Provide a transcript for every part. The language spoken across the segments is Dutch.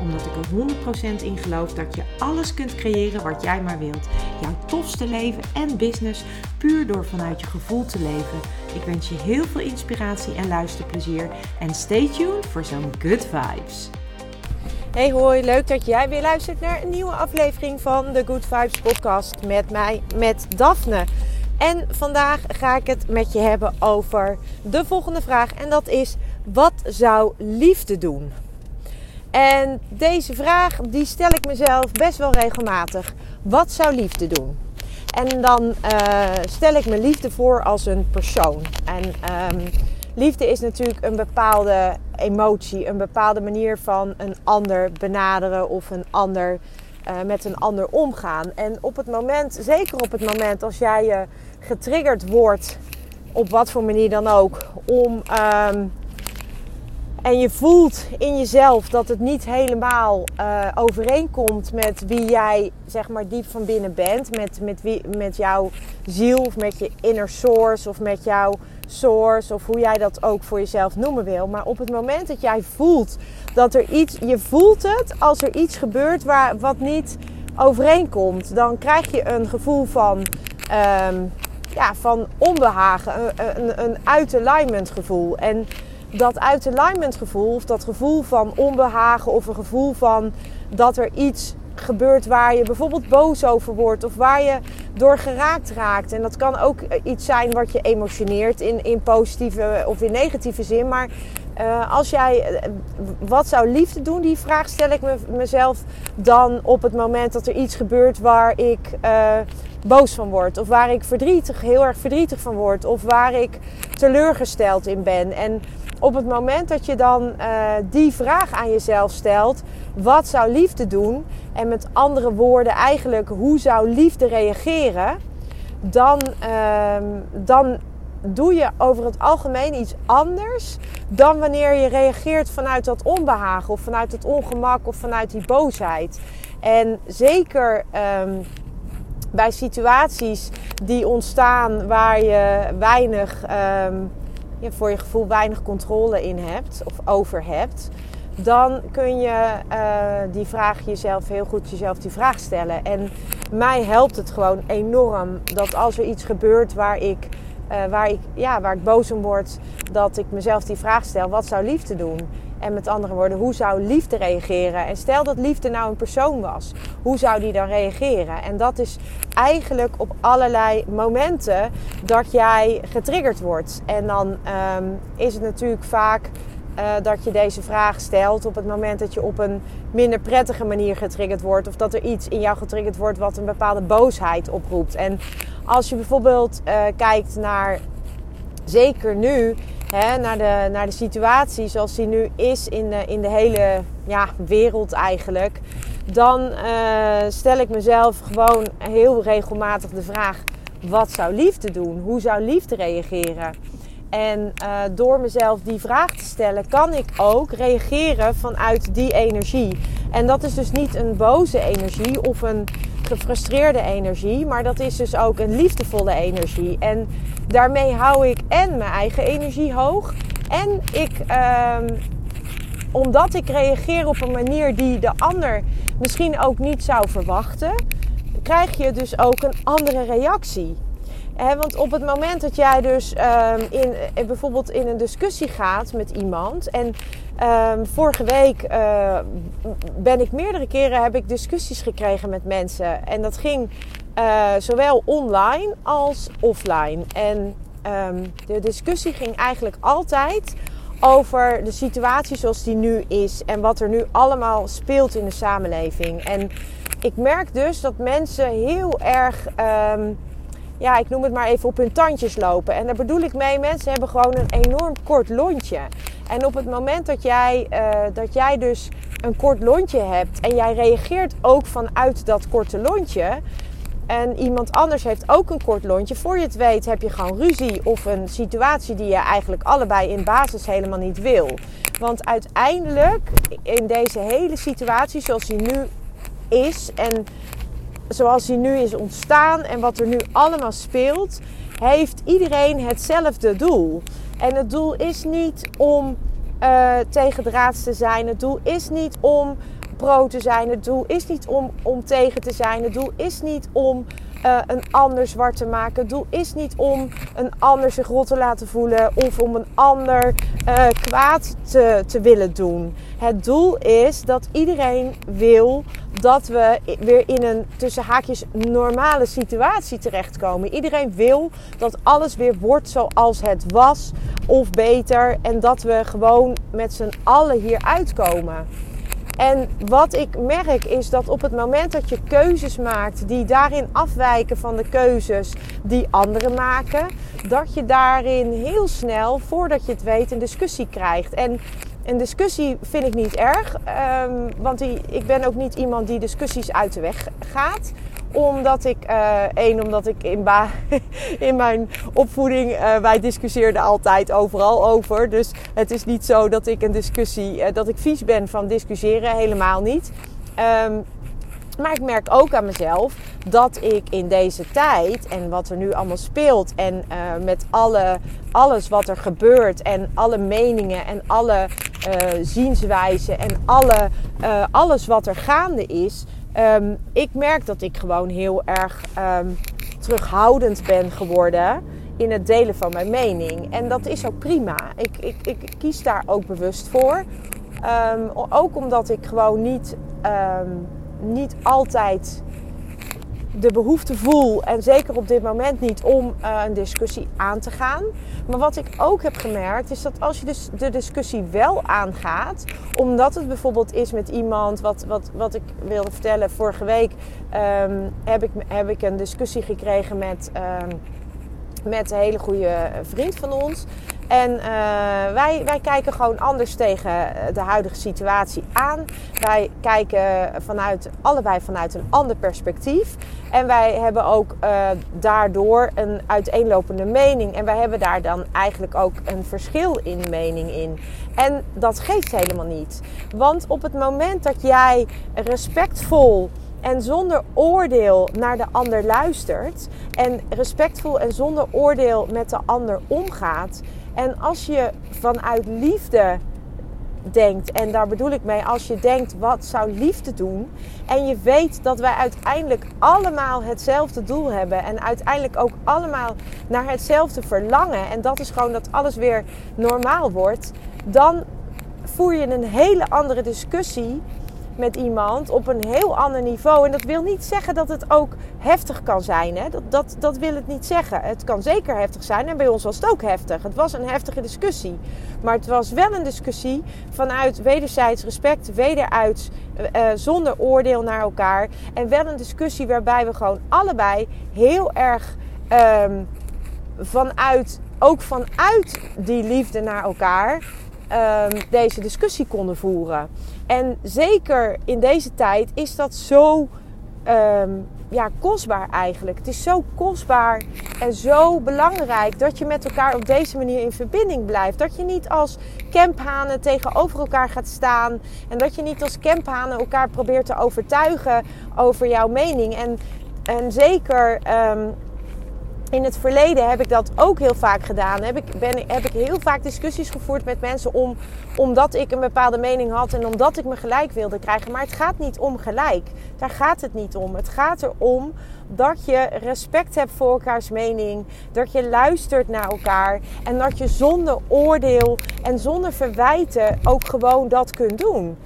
Omdat ik er 100% in geloof dat je alles kunt creëren wat jij maar wilt. Jouw tofste leven en business puur door vanuit je gevoel te leven. Ik wens je heel veel inspiratie en luisterplezier. En stay tuned voor zo'n good vibes. Hey hoi, leuk dat jij weer luistert naar een nieuwe aflevering van de Good Vibes podcast met mij, met Daphne. En vandaag ga ik het met je hebben over de volgende vraag en dat is, wat zou liefde doen? En deze vraag die stel ik mezelf best wel regelmatig. Wat zou liefde doen? En dan uh, stel ik me liefde voor als een persoon. En um, liefde is natuurlijk een bepaalde emotie, een bepaalde manier van een ander benaderen of een ander, uh, met een ander omgaan. En op het moment, zeker op het moment als jij je getriggerd wordt, op wat voor manier dan ook, om um, en je voelt in jezelf dat het niet helemaal uh, overeenkomt met wie jij zeg maar diep van binnen bent. Met, met, wie, met jouw ziel of met je inner source of met jouw source of hoe jij dat ook voor jezelf noemen wil. Maar op het moment dat jij voelt dat er iets, je voelt het als er iets gebeurt waar, wat niet overeenkomt. Dan krijg je een gevoel van, um, ja, van onbehagen, een, een, een uit alignment gevoel. En dat uit alignment gevoel, of dat gevoel van onbehagen, of een gevoel van dat er iets gebeurt waar je bijvoorbeeld boos over wordt, of waar je door geraakt raakt. En dat kan ook iets zijn wat je emotioneert in, in positieve of in negatieve zin. Maar uh, als jij, wat zou liefde doen? Die vraag stel ik me, mezelf dan op het moment dat er iets gebeurt waar ik boos van word. Of waar ik verdrietig, heel erg verdrietig van word. Of waar ik teleurgesteld in ben. En op het moment dat je dan uh, die vraag aan jezelf stelt: wat zou liefde doen? En met andere woorden, eigenlijk hoe zou liefde reageren? Dan, uh, dan doe je over het algemeen iets anders dan wanneer je reageert vanuit dat onbehagen of vanuit het ongemak of vanuit die boosheid. En zeker um, bij situaties die ontstaan waar je weinig. Um, je voor je gevoel weinig controle in hebt of over hebt, dan kun je uh, die vraag jezelf heel goed jezelf die vraag stellen. En mij helpt het gewoon enorm dat als er iets gebeurt waar ik, uh, waar ik, ja, waar ik boos om word, dat ik mezelf die vraag stel: wat zou liefde doen? En met andere woorden, hoe zou liefde reageren? En stel dat liefde nou een persoon was, hoe zou die dan reageren? En dat is eigenlijk op allerlei momenten dat jij getriggerd wordt. En dan um, is het natuurlijk vaak uh, dat je deze vraag stelt op het moment dat je op een minder prettige manier getriggerd wordt. Of dat er iets in jou getriggerd wordt wat een bepaalde boosheid oproept. En als je bijvoorbeeld uh, kijkt naar, zeker nu, hè, naar, de, naar de situatie zoals die nu is in de, in de hele ja, wereld eigenlijk. Dan uh, stel ik mezelf gewoon heel regelmatig de vraag: wat zou liefde doen? Hoe zou liefde reageren? En uh, door mezelf die vraag te stellen, kan ik ook reageren vanuit die energie. En dat is dus niet een boze energie of een gefrustreerde energie, maar dat is dus ook een liefdevolle energie. En daarmee hou ik en mijn eigen energie hoog. En ik, um, omdat ik reageer op een manier die de ander misschien ook niet zou verwachten, krijg je dus ook een andere reactie. Want op het moment dat jij dus um, in, bijvoorbeeld in een discussie gaat met iemand. En um, vorige week uh, ben ik meerdere keren heb ik discussies gekregen met mensen. En dat ging uh, zowel online als offline. En um, de discussie ging eigenlijk altijd over de situatie zoals die nu is. En wat er nu allemaal speelt in de samenleving. En ik merk dus dat mensen heel erg ja, ik noem het maar even op hun tandjes lopen. En daar bedoel ik mee, mensen hebben gewoon een enorm kort lontje. En op het moment dat jij, uh, dat jij dus een kort lontje hebt en jij reageert ook vanuit dat korte lontje, En iemand anders heeft ook een kort lontje. Voor je het weet heb je gewoon ruzie of een situatie die je eigenlijk allebei in basis helemaal niet wil. Want uiteindelijk in deze hele situatie zoals die nu is en zoals die nu is ontstaan en wat er nu allemaal speelt, heeft iedereen hetzelfde doel. En het doel is niet om uh, tegen draad te zijn. Het doel is niet om pro te zijn. Het doel is niet om, om tegen te zijn. Het doel is niet om uh, een ander zwart te maken. Het doel is niet om een ander zich rot te laten voelen of om een ander uh, kwaad te, te willen doen. Het doel is dat iedereen wil dat we weer in een tussen haakjes normale situatie terechtkomen. Iedereen wil dat alles weer wordt zoals het was of beter en dat we gewoon met z'n allen hier uitkomen. En wat ik merk is dat op het moment dat je keuzes maakt die daarin afwijken van de keuzes die anderen maken, dat je daarin heel snel, voordat je het weet, een discussie krijgt. En een discussie vind ik niet erg, um, want die, ik ben ook niet iemand die discussies uit de weg gaat omdat ik, uh, één, omdat ik in, in mijn opvoeding, uh, wij discussieerden altijd overal over. Dus het is niet zo dat ik een discussie, uh, dat ik vies ben van discussiëren, helemaal niet. Um, maar ik merk ook aan mezelf dat ik in deze tijd en wat er nu allemaal speelt en met alle, alles wat er gebeurt en alle meningen en alle zienswijzen en alle, alles wat er gaande is, um, ik merk dat ik gewoon heel erg um, terughoudend ben geworden in het delen van mijn mening. En dat is ook prima. Ik, ik, ik kies daar ook bewust voor. Um, ook omdat ik gewoon niet niet altijd de behoefte voel, en zeker op dit moment niet, om uh, een discussie aan te gaan. Maar wat ik ook heb gemerkt, is dat als je dus de discussie wel aangaat, omdat het bijvoorbeeld is met iemand, wat, wat, wat ik wilde vertellen, vorige week um, heb, ik, heb ik een discussie gekregen met. Um, met een hele goede vriend van ons. En uh, wij, wij kijken gewoon anders tegen de huidige situatie aan. Wij kijken vanuit, allebei vanuit een ander perspectief. En wij hebben ook uh, daardoor een uiteenlopende mening. En wij hebben daar dan eigenlijk ook een verschil in mening in. En dat geeft helemaal niet. Want op het moment dat jij respectvol en zonder oordeel naar de ander luistert en respectvol en zonder oordeel met de ander omgaat. En als je vanuit liefde denkt, en daar bedoel ik mee, als je denkt wat zou liefde doen, en je weet dat wij uiteindelijk allemaal hetzelfde doel hebben en uiteindelijk ook allemaal naar hetzelfde verlangen, en dat is gewoon dat alles weer normaal wordt, dan voer je een hele andere discussie met iemand op een heel ander niveau. En dat wil niet zeggen dat het ook heftig kan zijn. Hè? Dat, dat, dat wil het niet zeggen. Het kan zeker heftig zijn. En bij ons was het ook heftig. Het was een heftige discussie. Maar het was wel een discussie vanuit wederzijds respect, wederuit uh, zonder oordeel naar elkaar. En wel een discussie waarbij we gewoon allebei heel erg um, vanuit, ook vanuit die liefde naar elkaar um, deze discussie konden voeren. En zeker in deze tijd is dat zo um, ja, kostbaar eigenlijk. Het is zo kostbaar en zo belangrijk dat je met elkaar op deze manier in verbinding blijft. Dat je niet als camphanen tegenover elkaar gaat staan. En dat je niet als camphanen elkaar probeert te overtuigen over jouw mening. En, en zeker um, in het verleden heb ik dat ook heel vaak gedaan. Heb ik, ben, heb ik heel vaak discussies gevoerd met mensen om, omdat ik een bepaalde mening had en omdat ik me gelijk wilde krijgen. Maar het gaat niet om gelijk. Daar gaat het niet om. Het gaat erom dat je respect hebt voor elkaars mening. Dat je luistert naar elkaar. En dat je zonder oordeel en zonder verwijten ook gewoon dat kunt doen.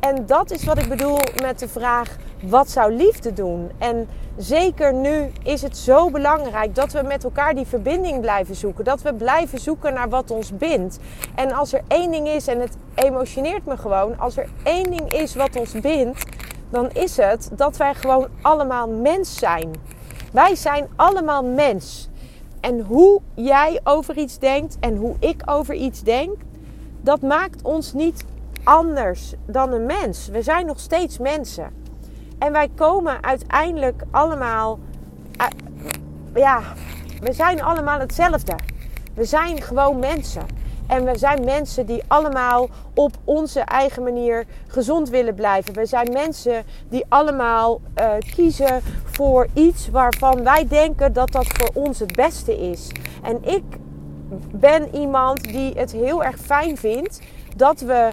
En dat is wat ik bedoel met de vraag: wat zou liefde doen? En zeker nu is het zo belangrijk dat we met elkaar die verbinding blijven zoeken. Dat we blijven zoeken naar wat ons bindt. En als er één ding is, en het emotioneert me gewoon, als er één ding is wat ons bindt, dan is het dat wij gewoon allemaal mens zijn. Wij zijn allemaal mens. En hoe jij over iets denkt en hoe ik over iets denk, dat maakt ons niet anders dan een mens. We zijn nog steeds mensen. En wij komen uiteindelijk allemaal ja, we zijn allemaal hetzelfde. We zijn gewoon mensen. En we zijn mensen die allemaal op onze eigen manier gezond willen blijven. We zijn mensen die allemaal uh, kiezen voor iets waarvan wij denken dat dat voor ons het beste is. En ik ben iemand die het heel erg fijn vindt dat we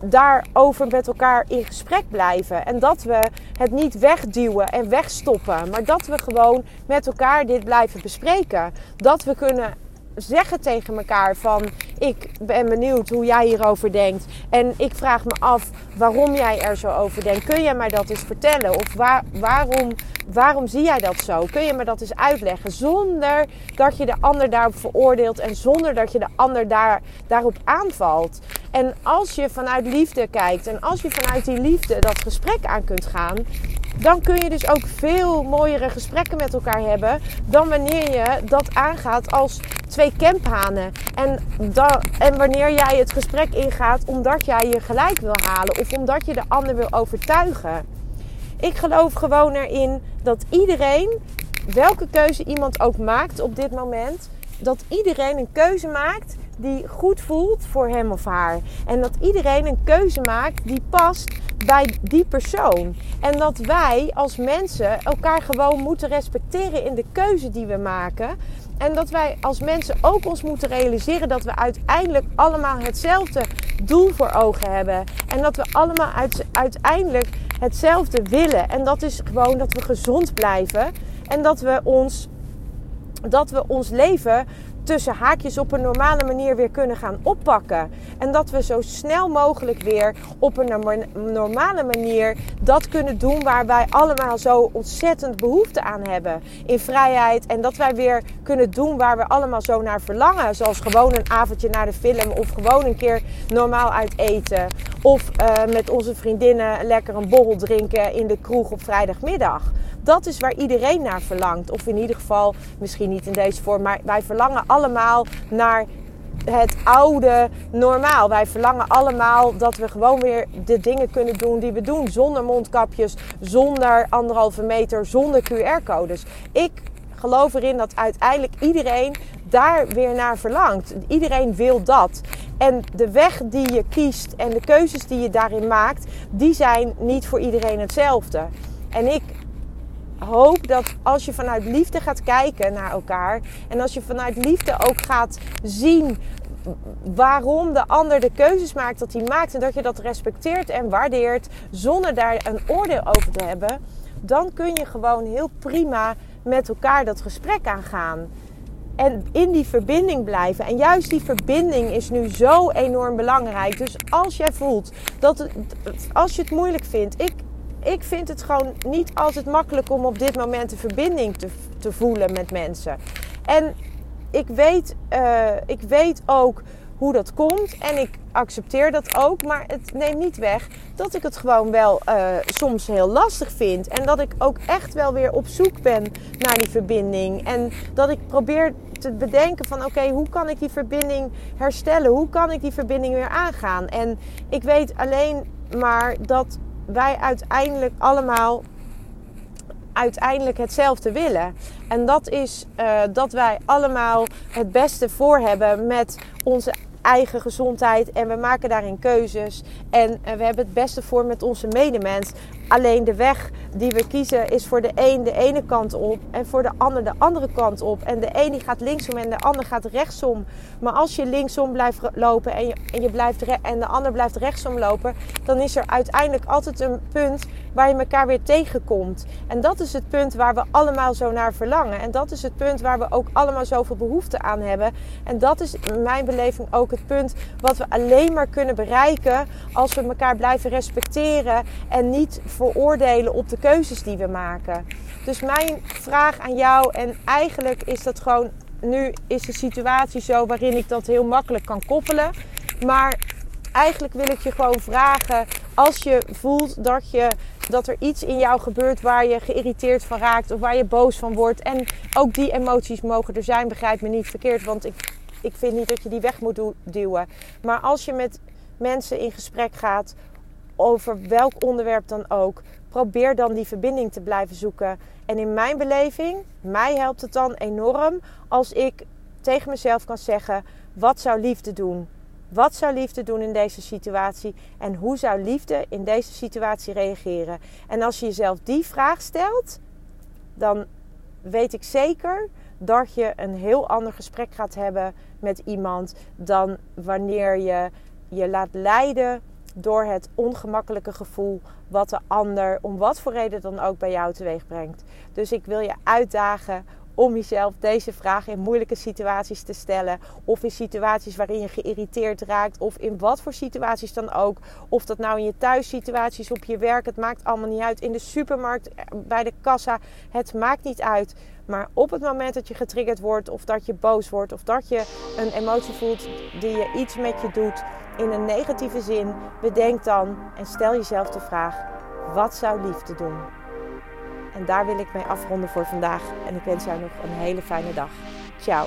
daarover met elkaar in gesprek blijven. En dat we het niet wegduwen en wegstoppen. Maar dat we gewoon met elkaar dit blijven bespreken. Dat we kunnen zeggen tegen elkaar van ik ben benieuwd hoe jij hierover denkt en ik vraag me af waarom jij er zo over denkt. Kun je mij dat eens vertellen of waar, waarom, waarom zie jij dat zo? Kun je me dat eens uitleggen zonder dat je de ander daarop veroordeelt en zonder dat je de ander daar, daarop aanvalt. En als je vanuit liefde kijkt en als je vanuit die liefde dat gesprek aan kunt gaan, dan kun je dus ook veel mooiere gesprekken met elkaar hebben dan wanneer je dat aangaat als twee kemphanen. En, en wanneer jij het gesprek ingaat omdat jij je gelijk wil halen of omdat je de ander wil overtuigen. Ik geloof gewoon erin dat iedereen, welke keuze iemand ook maakt op dit moment, dat iedereen een keuze maakt die goed voelt voor hem of haar. En dat iedereen een keuze maakt die past bij die persoon. En dat wij als mensen elkaar gewoon moeten respecteren in de keuze die we maken. En dat wij als mensen ook ons moeten realiseren dat we uiteindelijk allemaal hetzelfde doel voor ogen hebben. En dat we allemaal uiteindelijk hetzelfde willen. En dat is gewoon dat we gezond blijven. En dat we ons, dat we ons leven tussen haakjes op een normale manier weer kunnen gaan oppakken. En dat we zo snel mogelijk weer op een normale manier dat kunnen doen waar wij allemaal zo ontzettend behoefte aan hebben. In vrijheid. En dat wij weer kunnen doen waar we allemaal zo naar verlangen. Zoals gewoon een avondje naar de film. Of gewoon een keer normaal uit eten. Of uh, met onze vriendinnen lekker een borrel drinken in de kroeg op vrijdagmiddag dat is waar iedereen naar verlangt. Of in ieder geval, misschien niet in deze vorm, maar wij verlangen allemaal naar het oude normaal. Wij verlangen allemaal dat we gewoon weer de dingen kunnen doen die we doen. Zonder mondkapjes, zonder anderhalve meter, zonder QR-codes. Ik geloof erin dat uiteindelijk iedereen daar weer naar verlangt. Iedereen wil dat. En de weg die je kiest en de keuzes die je daarin maakt, die zijn niet voor iedereen hetzelfde. En ik hoop dat als je vanuit liefde gaat kijken naar elkaar en als je vanuit liefde ook gaat zien waarom de ander de keuzes maakt dat hij maakt en dat je dat respecteert en waardeert zonder daar een oordeel over te hebben, dan kun je gewoon heel prima met elkaar dat gesprek aangaan. En in die verbinding blijven. En juist die verbinding is nu zo enorm belangrijk. Dus als jij voelt dat als je het moeilijk vindt, ik, ik vind het gewoon niet altijd makkelijk om op dit moment een verbinding te, te voelen met mensen. En ik weet, uh, ik weet ook hoe dat komt en ik accepteer dat ook. Maar het neemt niet weg dat ik het gewoon wel uh, soms heel lastig vind. En dat ik ook echt wel weer op zoek ben naar die verbinding. En dat ik probeer te bedenken van oké, hoe kan ik die verbinding herstellen? Hoe kan ik die verbinding weer aangaan? En ik weet alleen maar dat wij uiteindelijk allemaal uiteindelijk hetzelfde willen. En dat is uh, dat wij allemaal het beste voor hebben met onze eigen gezondheid en we maken daarin keuzes. En uh, we hebben het beste voor met onze medemens. Alleen de weg die we kiezen is voor de een de ene kant op en voor de ander de andere kant op. En de een die gaat linksom en de ander gaat rechtsom. Maar als je linksom blijft lopen en, je, en, je blijft en de ander blijft rechtsom lopen, dan is er uiteindelijk altijd een punt waar je elkaar weer tegenkomt. En dat is het punt waar we allemaal zo naar verlangen. En dat is het punt waar we ook allemaal zoveel behoefte aan hebben. En dat is in mijn beleving ook het punt wat we alleen maar kunnen bereiken als we elkaar blijven respecteren en niet veroordelen op de keuzes die we maken. Dus mijn vraag aan jou, en eigenlijk is dat gewoon, nu is de situatie zo waarin ik dat heel makkelijk kan koppelen. Maar eigenlijk wil ik je gewoon vragen, als je voelt dat, je, dat er iets in jou gebeurt waar je geïrriteerd van raakt of waar je boos van wordt. En ook die emoties mogen er zijn, begrijp me niet verkeerd, want ik, ik vind niet dat je die weg moet duwen. Maar als je met mensen in gesprek gaat over welk onderwerp dan ook, probeer dan die verbinding te blijven zoeken. En in mijn beleving, mij helpt het dan enorm als ik tegen mezelf kan zeggen: wat zou liefde doen? Wat zou liefde doen in deze situatie? En hoe zou liefde in deze situatie reageren? En als je jezelf die vraag stelt, dan weet ik zeker dat je een heel ander gesprek gaat hebben met iemand dan wanneer je je laat leiden door het ongemakkelijke gevoel wat de ander om wat voor reden dan ook bij jou teweeg brengt. Dus ik wil je uitdagen om jezelf deze vraag in moeilijke situaties te stellen. Of in situaties waarin je geïrriteerd raakt. Of in wat voor situaties dan ook. Of dat nou in je thuissituaties, op je werk. Het maakt allemaal niet uit. In de supermarkt, eh, bij de kassa. Het maakt niet uit. Maar op het moment dat je getriggerd wordt. Of dat je boos wordt. Of dat je een emotie voelt die je iets met je doet. In een negatieve zin. Bedenk dan en stel jezelf de vraag. Wat zou liefde doen? En daar wil ik mee afronden voor vandaag. En ik wens jou nog een hele fijne dag. Ciao.